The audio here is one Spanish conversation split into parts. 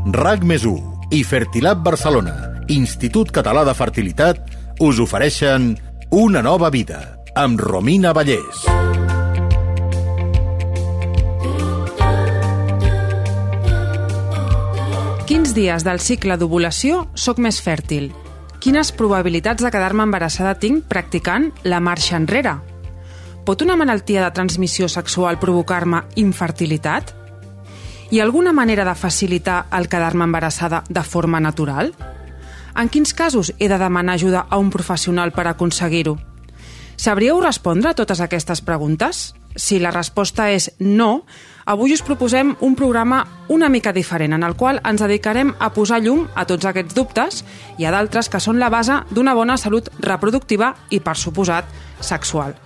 RAC més i Fertilab Barcelona, Institut Català de Fertilitat, us ofereixen Una nova vida, amb Romina Vallès. Quins dies del cicle d'ovulació sóc més fèrtil? Quines probabilitats de quedar-me embarassada tinc practicant la marxa enrere? Pot una malaltia de transmissió sexual provocar-me infertilitat? Hi ha alguna manera de facilitar el quedar-me embarassada de forma natural? En quins casos he de demanar ajuda a un professional per aconseguir-ho? Sabríeu respondre a totes aquestes preguntes? Si la resposta és no, avui us proposem un programa una mica diferent, en el qual ens dedicarem a posar llum a tots aquests dubtes i a d'altres que són la base d'una bona salut reproductiva i, per suposat, sexual.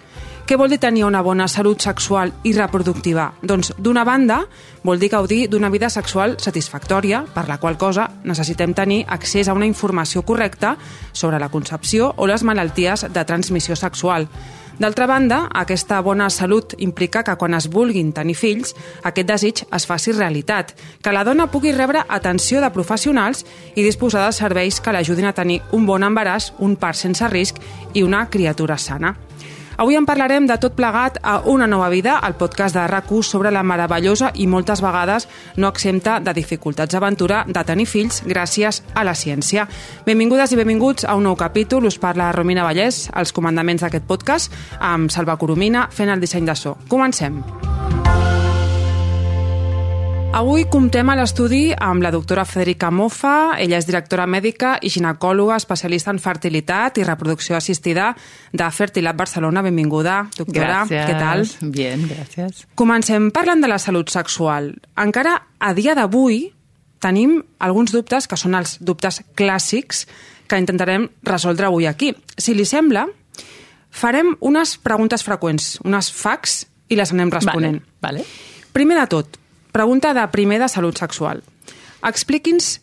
Què vol dir tenir una bona salut sexual i reproductiva? Doncs, d'una banda, vol dir gaudir d'una vida sexual satisfactòria, per la qual cosa necessitem tenir accés a una informació correcta sobre la concepció o les malalties de transmissió sexual. D'altra banda, aquesta bona salut implica que quan es vulguin tenir fills, aquest desig es faci realitat, que la dona pugui rebre atenció de professionals i disposar de serveis que l'ajudin a tenir un bon embaràs, un part sense risc i una criatura sana. Avui en parlarem de tot plegat a Una nova vida, el podcast de rac sobre la meravellosa i moltes vegades no exempta de dificultats aventura de tenir fills gràcies a la ciència. Benvingudes i benvinguts a un nou capítol. Us parla Romina Vallès, els comandaments d'aquest podcast, amb Salva Coromina fent el disseny de so. Comencem. Avui comptem a l'estudi amb la doctora Federica Mofa. Ella és directora mèdica i ginecòloga especialista en fertilitat i reproducció assistida de Fertilab Barcelona. Benvinguda, doctora. Gràcies. Què tal? Bien, gràcies. Comencem parlant de la salut sexual. Encara a dia d'avui tenim alguns dubtes que són els dubtes clàssics que intentarem resoldre avui aquí. Si li sembla, farem unes preguntes freqüents, unes facs, i les anem responent. Vale, vale. Primer de tot, Pregunta de primer de salut sexual. Expliqui'ns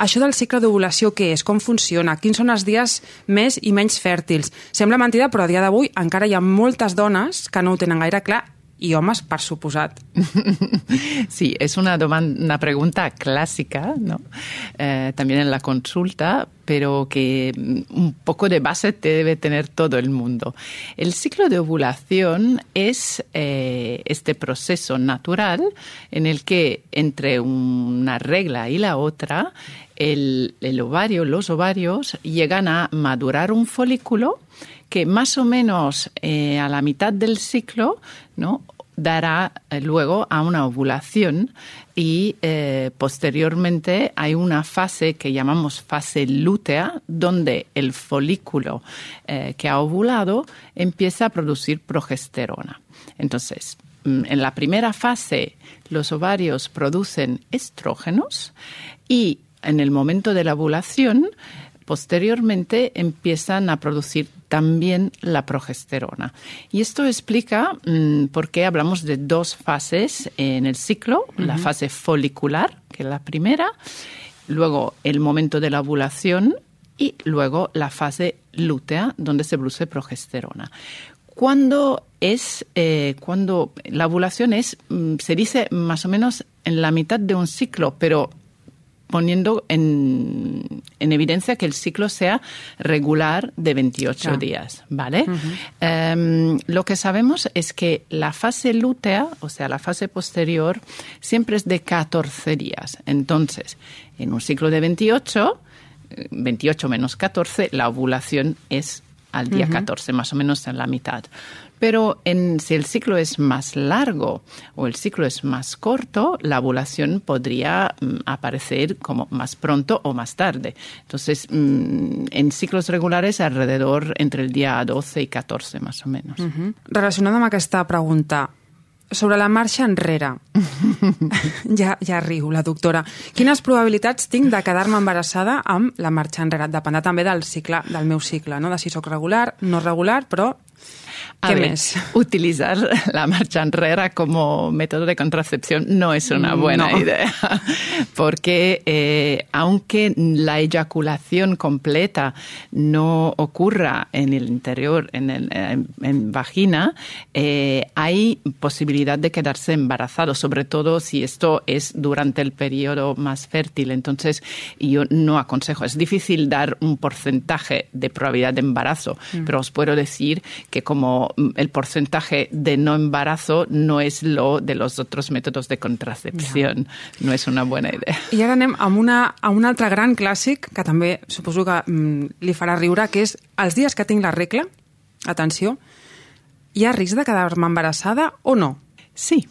això del cicle d'ovulació què és, com funciona, quins són els dies més i menys fèrtils. Sembla mentida, però a dia d'avui encara hi ha moltes dones que no ho tenen gaire clar i homes, per suposat. Sí, es una, una pregunta clásica, ¿no? Eh, en la consulta, pero que un poco de base debe tener todo el mundo. El ciclo de ovulación es eh, este proceso natural en el que entre una regla y la otra, el, el ovario, los ovarios llegan a madurar un folículo que más o menos eh, a la mitad del ciclo dará eh, luego a una ovulación y eh, posteriormente hay una fase que llamamos fase lútea donde el folículo que ha ovulado empieza a producir progesterona. Entonces, mm, en la primera fase los ovarios producen estrógenos y en el momento de la ovulación posteriormente empiezan a producir también la progesterona. Y esto explica mmm, por qué hablamos de dos fases en el ciclo, uh -huh. la fase folicular, que es la primera, luego el momento de la ovulación y luego la fase lútea, donde se produce progesterona. Cuando es eh, cuando la ovulación es, mmm, se dice más o menos en la mitad de un ciclo, pero poniendo en, en, evidencia que el ciclo sea regular de 28 días, ¿vale? Uh -huh. um, lo que sabemos es que la fase lútea, o sea, la fase posterior, siempre es de 14 días. Entonces, en un ciclo de 28, 28 menos 14, la ovulación es al día uh -huh. 14, más o menos en la mitad. Pero en, si el ciclo es más largo o el ciclo es más corto, la ovulación podría mm, aparecer como más pronto o más tarde. Entonces, mm, en ciclos regulares, alrededor entre el día 12 y 14, más o menos. Uh -huh. Relacionada amb aquesta pregunta, sobre la marxa enrere. ja, ja riu la doctora. Quines probabilitats tinc de quedar-me embarassada amb la marxa enrere? Dependrà també del cicle, del meu cicle, no? de si sóc regular, no regular, però ¿Qué mes? Utilizar la marcha enrera como método de contracepción no es una buena idea, porque eh, aunque la eyaculación completa no ocurra en el interior, en, el, en, vagina, eh, hay posibilidad de quedarse embarazado, sobre todo si esto es durante el periodo más fértil. Entonces, yo no aconsejo. Es difícil dar un porcentaje de probabilidad de embarazo, mm. pero os puedo decir que como el porcentaje de no embarazo no és lo de los otros métodos de contracepció. Ja. No és una bona idea. I ara anem amb, una, a un altre gran clàssic que també suposo que mm, li farà riure, que és els dies que tinc la regla, atenció, hi ha risc de quedar-me embarassada o no? Sí.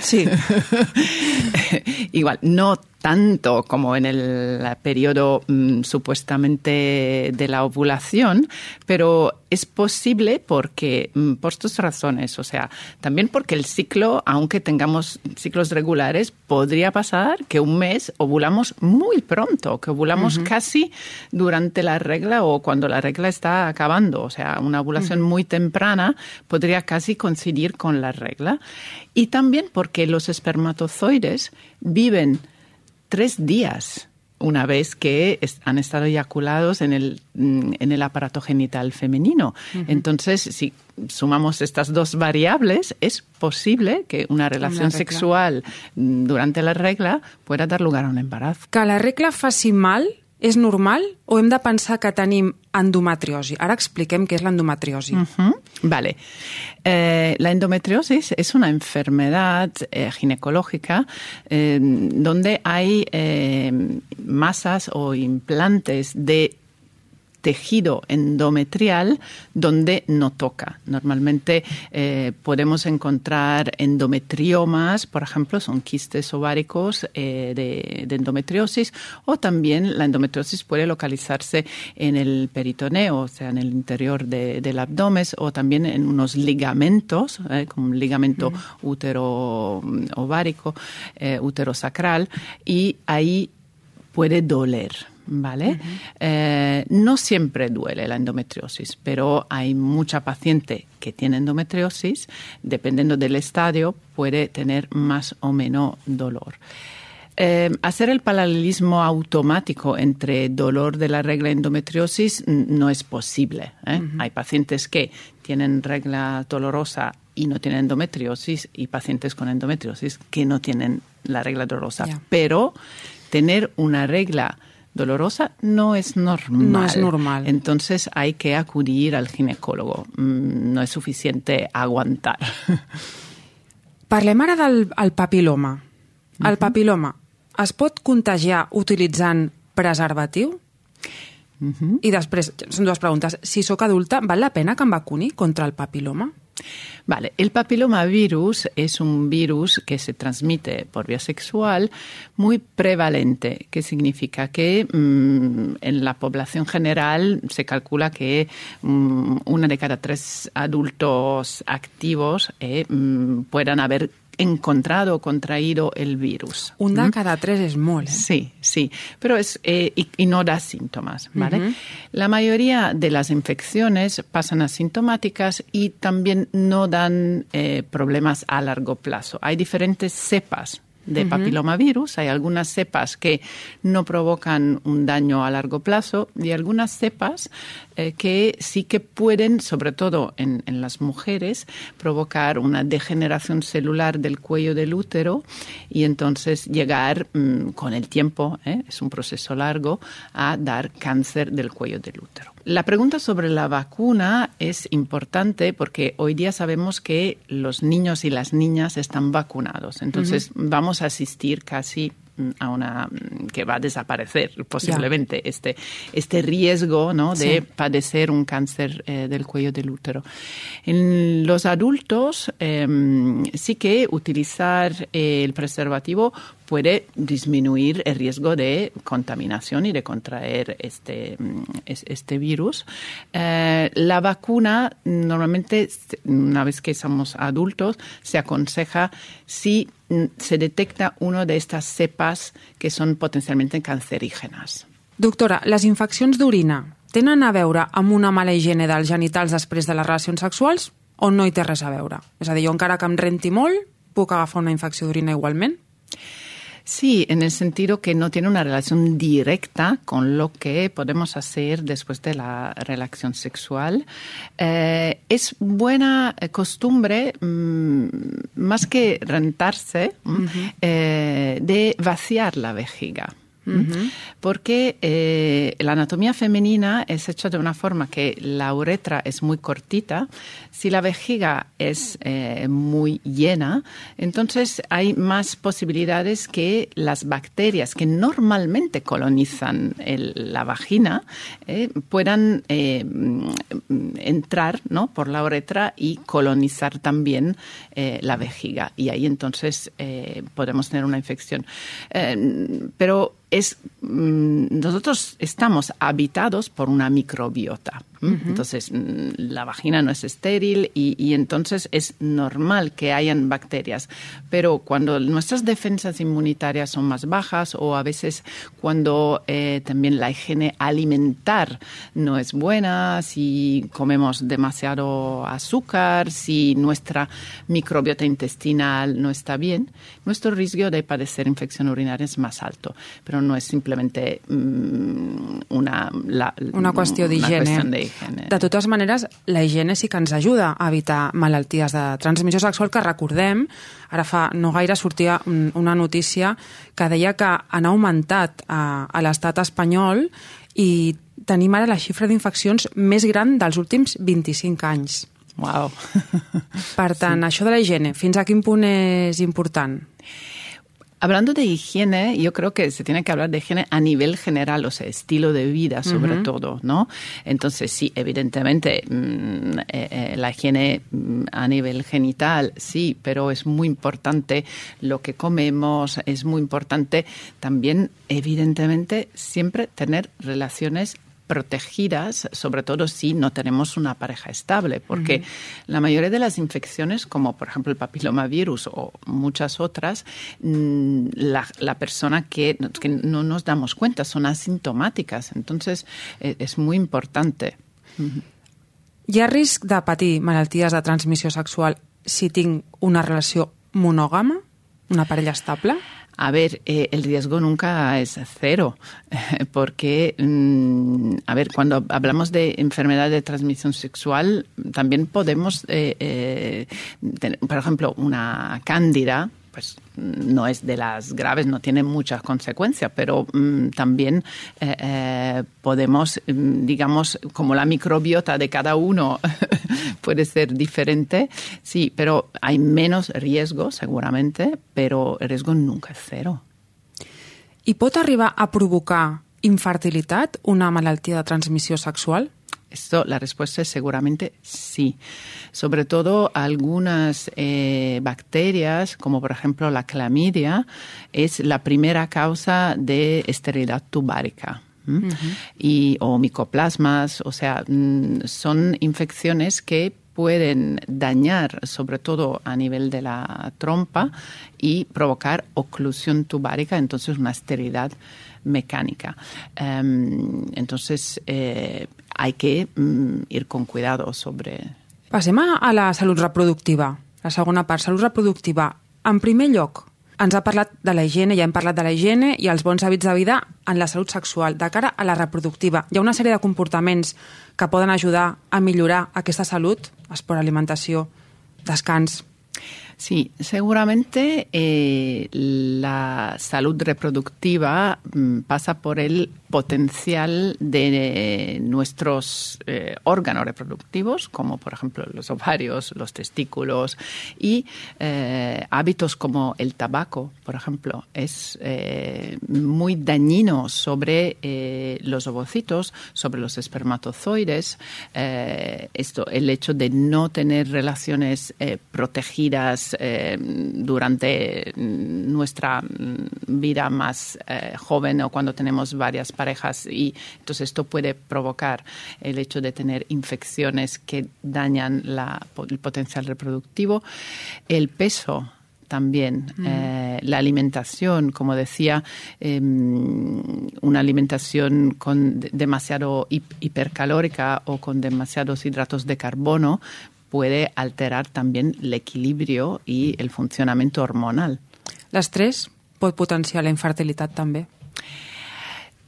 Sí. Igual, no tanto como en el periodo mm, supuestamente de la ovulación, pero es posible porque, mm, por estas razones, o sea, también porque el ciclo, aunque tengamos ciclos regulares, podría pasar que un mes ovulamos muy pronto, que ovulamos casi durante la regla o cuando la regla está acabando, o sea, una ovulación muy temprana podría casi coincidir con la regla. Y también porque los espermatozoides viven tres días una vez que han estado eyaculados en el, mm, en el aparato genital femenino. Entonces, si sumamos estas dos variables, es posible que una relación sexual mm, durante la regla pueda dar lugar a un embarazo. Que la regla faci mal és normal o hem de pensar que tenim endometriosi? Ara expliquem què és l'endometriosi. Uh -huh. Vale. Eh, la endometriosis es una enfermedad eh, ginecológica eh, donde hay eh, masas o implantes de tejido endometrial donde no toca. Normalmente eh, podemos encontrar endometriomas, por ejemplo, son quistes ováricos eh, de, endometriosis, o también la endometriosis puede localizarse en el peritoneo, o sea, en el interior del abdomen, o también en unos ligamentos, eh, como un ligamento útero mm, ovárico, útero sacral, y ahí puede doler. ¿Vale? Eh, no siempre duele la endometriosis, pero hay mucha paciente que tiene endometriosis, dependiendo del estadio, puede tener más o menos dolor. Eh, hacer el paralelismo automático entre dolor de la regla y endometriosis no es posible. ¿eh? Hay pacientes que tienen regla dolorosa y no tienen endometriosis y pacientes con endometriosis que no tienen la regla dolorosa. Pero tener una regla dolorosa no es normal. No es normal. Entonces hay que acudir al ginecólogo. Mm, no es suficiente aguantar. Parlem ara del el papiloma. El papiloma es pot contagiar utilitzant preservatiu? Uh -huh. I després, són dues preguntes. Si sóc adulta, val la pena que em vacuni contra el papiloma? Vale, el papilomavirus es un virus que se transmite por vía sexual muy prevalente, que significa que mm, en la población general se calcula que mm, una de cada tres adultos activos eh, mm, puedan haber encontrado o contraído el virus. Una cada tres es mole. Sí, sí, pero es eh, y, no da síntomas, ¿vale? La mayoría de las infecciones pasan asintomáticas y también no dan eh, problemas a largo plazo. Hay diferentes cepas de papilomavirus. Hay algunas cepas que no provocan un daño a largo plazo y algunas cepas eh, que sí que pueden, sobre todo en, las mujeres, provocar una degeneración celular del cuello del útero y entonces llegar mm, con el tiempo, ¿eh? es un proceso largo, a dar cáncer del cuello del útero. La pregunta sobre la vacuna es importante porque hoy día sabemos que los niños y las niñas están vacunados. Entonces vamos a asistir casi mm, a una mm, que va a desaparecer posiblemente este, este riesgo ¿no? de padecer un cáncer eh, del cuello del útero. En los adultos em, sí que utilizar eh, el preservativo puede disminuir el riesgo de contaminación y de contraer este, mm, este virus. Eh, la vacuna normalmente, una vez que somos adultos, se aconseja si mm, se detecta una de estas cepas que son potencialmente cancerígenas. Doctora, les infeccions d'orina tenen a veure amb una mala higiene dels genitals després de les relacions sexuals o no hi té res a veure? És a dir, jo encara que em renti molt, puc agafar una infecció d'orina igualment? Sí, en el sentido que no tiene una relación directa con lo que podemos hacer después de la relación sexual. Eh, es buena costumbre, mmm, más que rentarse, uh -huh. eh, de vaciar la vejiga. Porque eh, la anatomía femenina es hecha de una forma que la uretra es muy cortita. Si la vejiga es eh, muy llena, entonces hay más posibilidades que las bacterias que normalmente colonizan la vagina eh, puedan entrar ¿no? por la uretra y colonizar también la vejiga. Y ahí entonces podemos tener una infección. pero es mm, nosotros estamos habitados por una microbiota. Uh -huh. Entonces, mm, la vagina no es estéril y, y, entonces es normal que hayan bacterias. Pero cuando nuestras defensas inmunitarias son más bajas o a veces cuando eh, también la higiene alimentar no es buena, si comemos demasiado azúcar, si nuestra microbiota intestinal no está bien, nuestro riesgo de padecer infección urinaria es más alto. Pero no es simplemente mm, una, la, una qüestió d'higiene. De totes maneres, la higiene sí que ens ajuda a evitar malalties de transmissió sexual que recordem, ara fa no gaire sortia una notícia que deia que han augmentat a, a l'estat espanyol i tenim ara la xifra d'infeccions més gran dels últims 25 anys. Wow. Per tant, sí. això de la higiene, fins a quin punt és important? Hablando de higiene, yo creo que se tiene que hablar de higiene a nivel general, o sea, estilo de vida sobre uh -huh. todo, ¿no? Entonces, sí, evidentemente, mmm, eh, eh, la higiene mmm, a nivel genital, sí, pero es muy importante lo que comemos, es muy importante también, evidentemente, siempre tener relaciones protegidas, sobre todo si no tenemos una pareja estable, porque uh -huh. la mayoría de las infecciones, como por ejemplo el papilomavirus o muchas otras, la, la persona que, que, no nos damos cuenta son asintomáticas. Entonces, eh, es muy importante. Uh -huh. Hi ha risc de patir malalties de transmissió sexual si tinc una relació monògama, una parella estable? A ver, eh, el riesgo nunca es cero, porque, mmm, a ver, cuando hablamos de enfermedad de transmisión sexual, también podemos, eh, eh, tener, por ejemplo, una cándida, pues no es de las graves, no tiene muchas consecuencias, pero mmm, también eh, eh, podemos, digamos, como la microbiota de cada uno puede ser diferente, sí, pero hay menos riesgo seguramente, pero el riesgo nunca es cero. I pot a provocar infertilitat una malaltia de transmissió sexual? Esto, la respuesta es seguramente sí. Sobre todo algunas eh, bacterias, como por ejemplo la clamidia, es la primera causa de esterilidad tubárica. Uh -huh. y, o micoplasmas, o sea, son infecciones que pueden dañar, sobre todo a nivel de la trompa, y provocar oclusión tubárica, entonces una esterilidad mecánica. Um, entonces, eh, hay que mm, ir con cuidado sobre... Passem a la salut reproductiva, la segona part, salut reproductiva. En primer lloc, ens ha parlat de la higiene, ja hem parlat de la higiene i els bons hàbits de vida en la salut sexual. De cara a la reproductiva, hi ha una sèrie de comportaments que poden ajudar a millorar aquesta salut, esport, alimentació, descans, Sí, seguramente eh, la salud reproductiva mm, pasa por el potencial de nuestros eh, órganos reproductivos, como por ejemplo los ovarios, los testículos, y eh, hábitos como el tabaco, por ejemplo, es eh, muy dañino sobre eh, los ovocitos, sobre los espermatozoides. Eh, esto, el hecho de no tener relaciones protegidas durante nuestra vida más joven o cuando tenemos varias parejas y entonces esto puede provocar el hecho de tener infecciones que dañan la, el potencial reproductivo. El peso también. Mm. Eh, la alimentación, como decía, eh, una alimentación con demasiado hipercalórica o con demasiados hidratos de carbono puede alterar también el equilibrio y el funcionamiento hormonal. L'estrès pot potenciar la infertilitat també.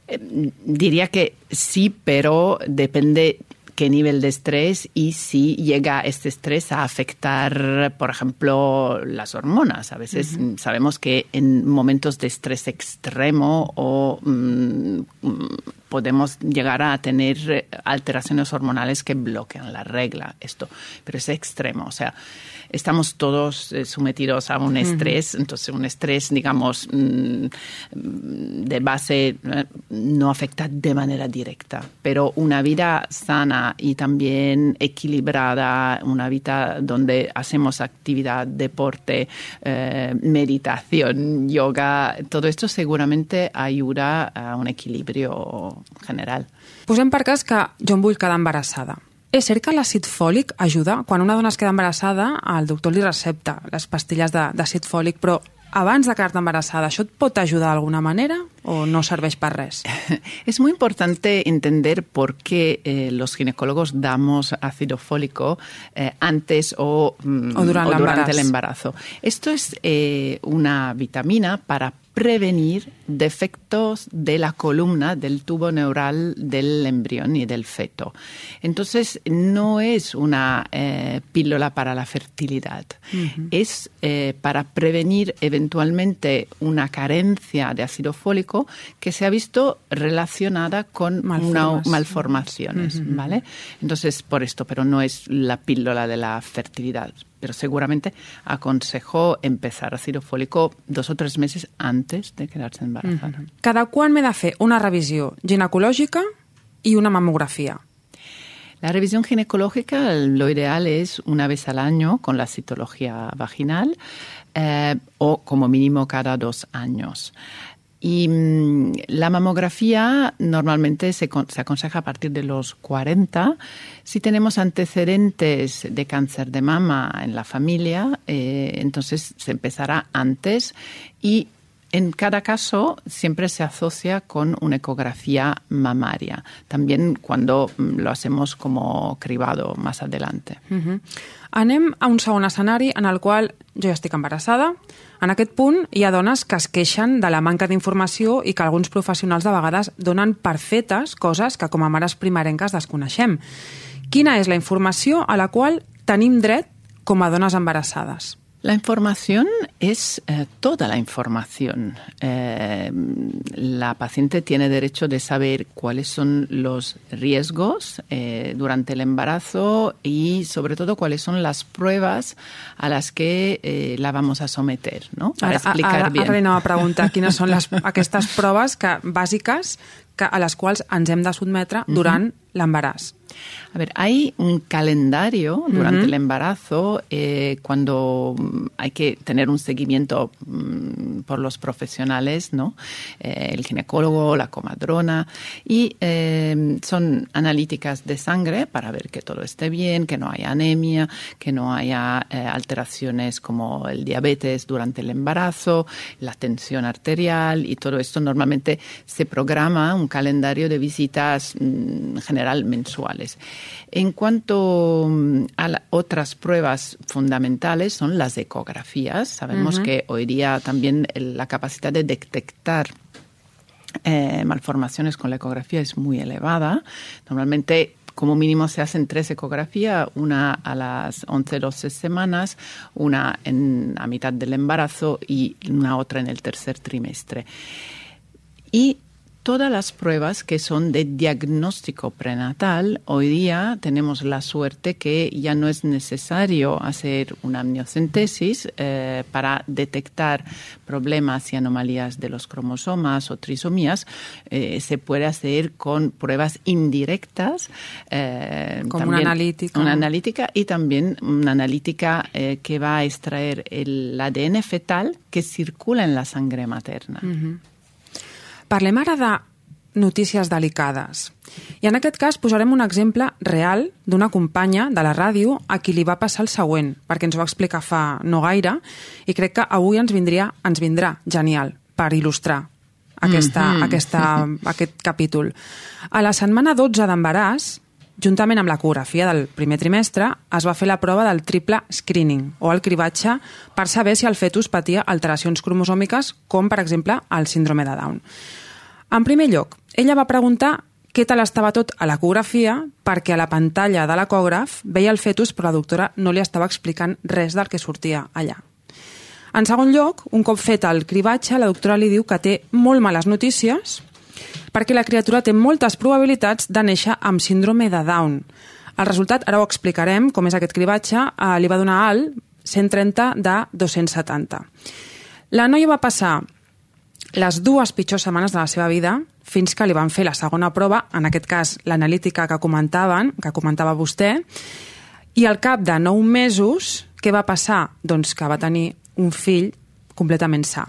Eh, diría que sí, pero depende qué nivel de estrés y si llega este estrés a afectar, por ejemplo, las hormonas. A veces uh -huh. sabemos que en momentos de estrés extremo o mm, podemos llegar a tener alteraciones hormonales que bloquean la regla, esto, pero es extremo, o sea, estamos todos eh, sometidos a un estrés, entonces un estrés, digamos, mm, de base eh, no afecta de manera directa, pero una vida sana y también equilibrada, una vida donde hacemos actividad, deporte, eh, meditación, yoga, todo esto seguramente ayuda a un equilibrio general. Posem per cas que jo em vull quedar embarassada. És cert que l'àcid fòlic ajuda? Quan una dona es queda embarassada, el doctor li recepta les pastilles d'àcid fòlic, però abans de quedar-te embarassada, ¿això et pot ayudar de alguna manera o no serveix per res? Es muy importante entender por qué eh, los ginecólogos damos ácido fólico eh, antes o, mm, o, durant, o durante el embarazo. Esto es eh, una vitamina para prevenir defectos de la columna del tubo neural del embrión y del feto. Entonces, no es una eh, píldora para la fertilidad, uh -huh. es eh, para prevenir eventualmente una carencia de ácido fólico que se ha visto relacionada con una, malformaciones, uh -huh. ¿vale? Entonces, por esto, pero no es la píldora de la fertilidad pero seguramente aconsejó empezar ácido fólico dos o tres meses antes de quedarse embarazada. Cada quan m'he de fer una revisió ginecològica i una mamografía? La revisión ginecológica, lo ideal es una vez al año con la citología vaginal eh, o como mínimo cada dos años. Y mmm, la mamografía normalmente se, se, aconseja a partir de los 40. Si tenemos antecedentes de cáncer de mama en la familia, eh, entonces se empezará antes y en cada caso siempre se asocia con una ecografía mamaria, también cuando lo hacemos como cribado más adelante. Uh -huh. Anem a un segon escenari en el qual jo ja estic embarassada. En aquest punt hi ha dones que es queixen de la manca d'informació i que alguns professionals de vegades donen per fetes coses que com a mares primerenques desconeixem. Quina és la informació a la qual tenim dret com a dones embarassades? La información es eh, toda la información. Eh, la paciente tiene derecho de saber cuáles son los riesgos eh, durante el embarazo y sobre todo cuáles son las pruebas a las que eh, la vamos a someter, ¿no? Para ara, explicar ara, bien. Ara anava a preguntar quines són les, aquestes proves que, bàsiques que, a les quals ens hem de sotmetre durant uh -huh. l'embaràs. A ver, hay un calendario durante uh -huh. el embarazo eh, cuando hay que tener un seguimiento um, por los profesionales, ¿no? Eh, el ginecólogo, la comadrona, y eh, son analíticas de sangre para ver que todo esté bien, que no haya anemia, que no haya eh, alteraciones como el diabetes durante el embarazo, la tensión arterial y todo esto normalmente se programa un calendario de visitas en general mensuales. En cuanto mm, a otras pruebas fundamentales son las ecografías. Sabemos uh -huh. que hoy día también la capacidad de detectar eh, malformaciones con la ecografía es muy elevada. Normalmente como mínimo se hacen tres ecografías, una a las 11-12 semanas, una en, a mitad del embarazo y una otra en el tercer trimestre. Y todas las pruebas que son de diagnóstico prenatal, hoy día tenemos la suerte que ya no es necesario hacer una amniocentesis eh, para detectar problemas y anomalías de los cromosomas o trisomías. Eh, se puede hacer con pruebas indirectas. Eh, Como una analítica. Una analítica y también una analítica que va a extraer el ADN fetal que circula en la sangre materna. Uh -huh. Parlem ara de notícies delicades. I en aquest cas posarem un exemple real d'una companya de la ràdio a qui li va passar el següent, perquè ens ho va explicar fa no gaire, i crec que avui ens vindria ens vindrà genial per il·lustrar aquesta, mm -hmm. aquesta, aquest capítol. A la setmana 12 d'embaràs juntament amb l'ecografia del primer trimestre, es va fer la prova del triple screening, o el cribatge, per saber si el fetus patia alteracions cromosòmiques, com, per exemple, el síndrome de Down. En primer lloc, ella va preguntar què tal estava tot a l'ecografia perquè a la pantalla de l'ecògraf veia el fetus però la doctora no li estava explicant res del que sortia allà. En segon lloc, un cop fet el cribatge, la doctora li diu que té molt males notícies perquè la criatura té moltes probabilitats de néixer amb síndrome de Down. El resultat, ara ho explicarem, com és aquest cribatge, eh, li va donar alt 130 de 270. La noia va passar les dues pitjors setmanes de la seva vida fins que li van fer la segona prova, en aquest cas l'analítica que comentaven, que comentava vostè, i al cap de nou mesos, què va passar? Doncs que va tenir un fill completament sa.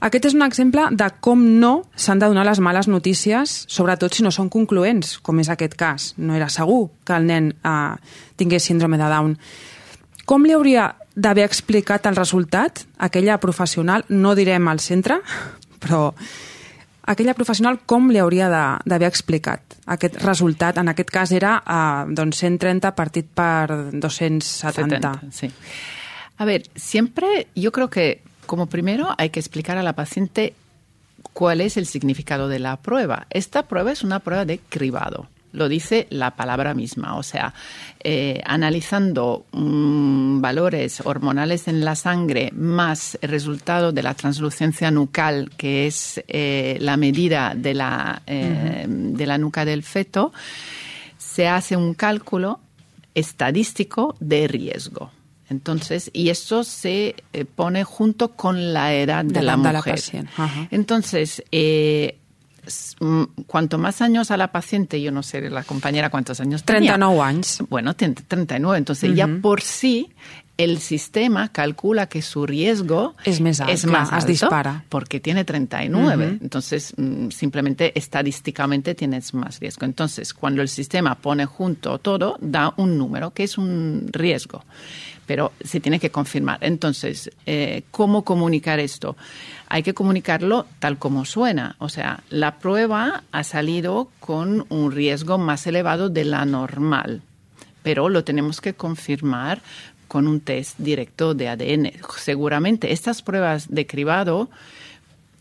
Aquest és un exemple de com no s'han de donar les males notícies, sobretot si no són concloents, com és aquest cas. No era segur que el nen eh, tingués síndrome de Down. Com li hauria d'haver explicat el resultat aquella professional, no direm al centre, però aquella professional com li hauria d'haver explicat aquest resultat? En aquest cas era eh, doncs 130 partit per 270. 70, sí. A ver, siempre yo creo que como primero hay que explicar a la paciente cuál es el significado de la prueba. Esta prueba es una prueba de cribado lo dice la palabra misma. O sea, eh, analizando mm, valores hormonales en la sangre más el resultado de la translucencia nucal, que es eh, la medida de la, eh, de la nuca del feto, se hace un cálculo estadístico de riesgo. Entonces, y esto se pone junto con la edad de, la, mujer. Entonces, Mm, cuanto más años a la paciente, yo no sé la compañera cuántos años tenía. 39 años. Bueno, 39. Entonces, ya por sí, el sistema calcula que su riesgo es más, alto, es más alto dispara. porque tiene 39. Entonces, mm, simplemente estadísticamente tienes más riesgo. Entonces, cuando el sistema pone junto todo, da un número que es un riesgo pero se tiene que confirmar. Entonces, eh, ¿cómo comunicar esto? Hay que comunicarlo tal como suena. O sea, la prueba ha salido con un riesgo más elevado de la normal, pero lo tenemos que confirmar con un test directo de ADN. Seguramente estas pruebas de cribado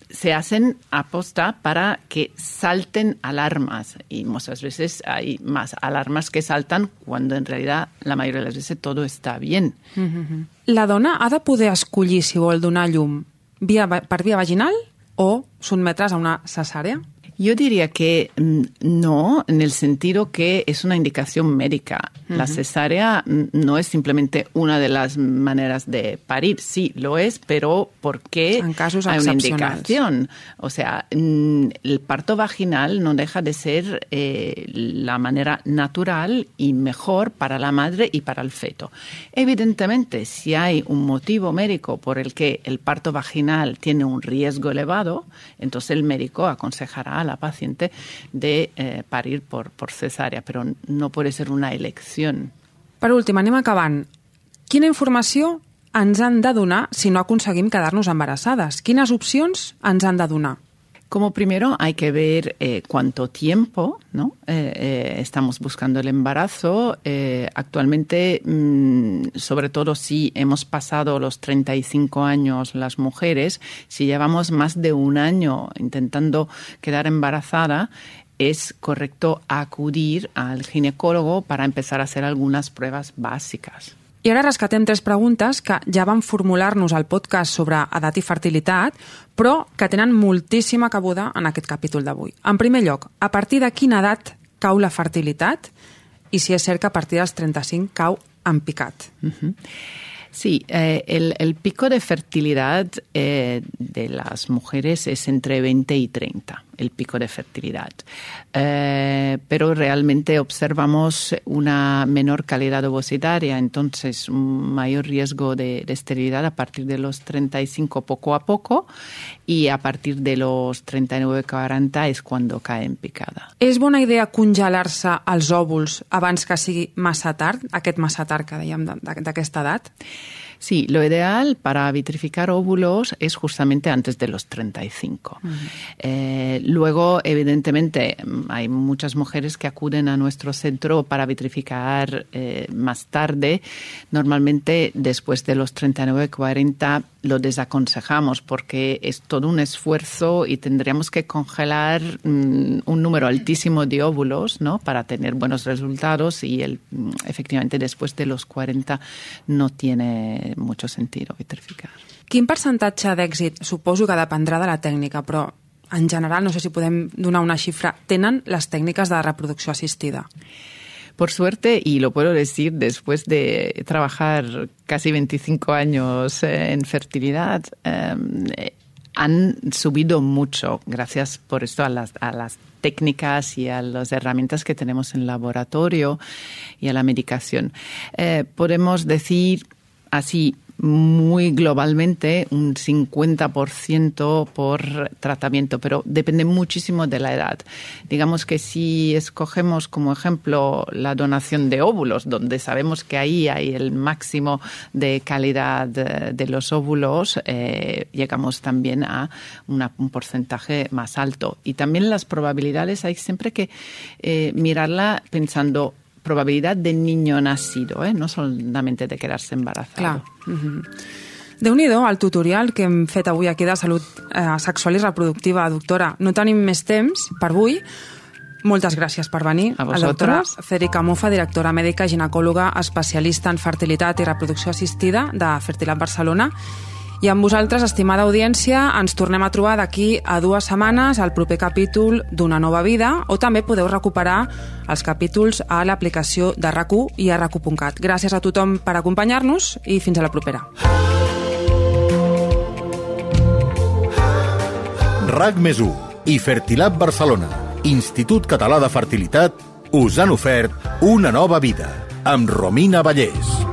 se hacen aposta para que salten alarmas y muchas veces hay más alarmas que saltan cuando en realidad la mayoría de las veces todo está bien. Uh -huh. La dona ha de poder escollir si vol donar llum via, per via vaginal o sotmetre's a una cesàrea? Yo diría que mm, no, en el sentido que es una indicación médica. La cesárea mm, no es simplemente una de las maneras de parir. Sí, lo es, pero ¿por qué hay una indicación? O sea, mm, el parto vaginal no deja de ser eh, la manera natural y mejor para la madre y para el feto. Evidentemente, si hay un motivo médico por el que el parto vaginal tiene un riesgo elevado, entonces el médico aconsejará a la paciente de eh, parir por, por cesárea, però no puede ser una elecció. Per últim, anem acabant. Quina informació ens han de donar si no aconseguim quedar-nos embarassades? Quines opcions ens han de donar? Como primero hay que ver eh, cuánto tiempo ¿no? Eh, eh, estamos buscando el embarazo. actualmente, mm, sobre todo si hemos pasado los 35 años las mujeres, si llevamos más de un año intentando quedar embarazada, es correcto acudir al ginecólogo para empezar a hacer algunas pruebas básicas. I ara rescatem tres preguntes que ja van formular-nos al podcast sobre edat i fertilitat, però que tenen moltíssima cabuda en aquest capítol d'avui. En primer lloc, a partir de quina edat cau la fertilitat i si és cert que a partir dels 35 cau en picat. Uh -huh. Sí, eh, el, el, pico de fertilidad eh, de las mujeres es entre 20 y 30, el pico de fertilidad. Eh, pero realmente observamos una menor calidad ovocitaria, entonces un mayor riesgo de, de, esterilidad a partir de los 35 poco a poco y a partir de los 39-40 és quan cae en picada. És bona idea congelar-se els òvuls abans que sigui massa tard, aquest massa tard que dèiem d'aquesta edat? Sí, lo ideal para vitrificar óvulos es justamente antes de los 35. Eh, luego, evidentemente, hay muchas mujeres que acuden a nuestro centro para vitrificar eh, más tarde. Normalmente, después de los 39-40, lo desaconsejamos porque es todo un esfuerzo y tendríamos que congelar mm, un número altísimo de óvulos ¿no? para tener buenos resultados y el, mm, efectivamente después de los 40 no tiene mucho sentido vitrificar. Quin percentatge d'èxit, suposo que dependrà de la tècnica, però en general, no sé si podem donar una xifra, tenen les tècniques de reproducció assistida? Por suerte, y lo puedo decir después de trabajar casi 25 años eh, en fertilidad, eh, han subido mucho gracias por esto a las, a las técnicas y a las herramientas que tenemos en laboratorio y a la medicación. Eh, podemos decir así muy globalmente un 50% por tratamiento, pero depende muchísimo de la edad. Digamos que si escogemos como ejemplo la donación de óvulos, donde sabemos que ahí hay el máximo de calidad de, los óvulos, eh, llegamos también a un porcentaje más alto. Y también las probabilidades hay siempre que eh, mirarla pensando probabilitat de niño nacido, eh? no solament de quedar-se embarazado. Clar. Mm -hmm. Déu-n'hi-do, el tutorial que hem fet avui aquí de salut eh, sexual i reproductiva, doctora. No tenim més temps per avui. Moltes gràcies per venir. A vosaltres. La doctora Federica Mufa, directora mèdica, ginecòloga, especialista en fertilitat i reproducció assistida de Fertilat Barcelona i amb vosaltres, estimada audiència, ens tornem a trobar d'aquí a dues setmanes al proper capítol d'Una nova vida o també podeu recuperar els capítols a l'aplicació de rac i a rac Gràcies a tothom per acompanyar-nos i fins a la propera. RAC més i Fertilab Barcelona, Institut Català de Fertilitat, us han ofert una nova vida amb Romina Vallès.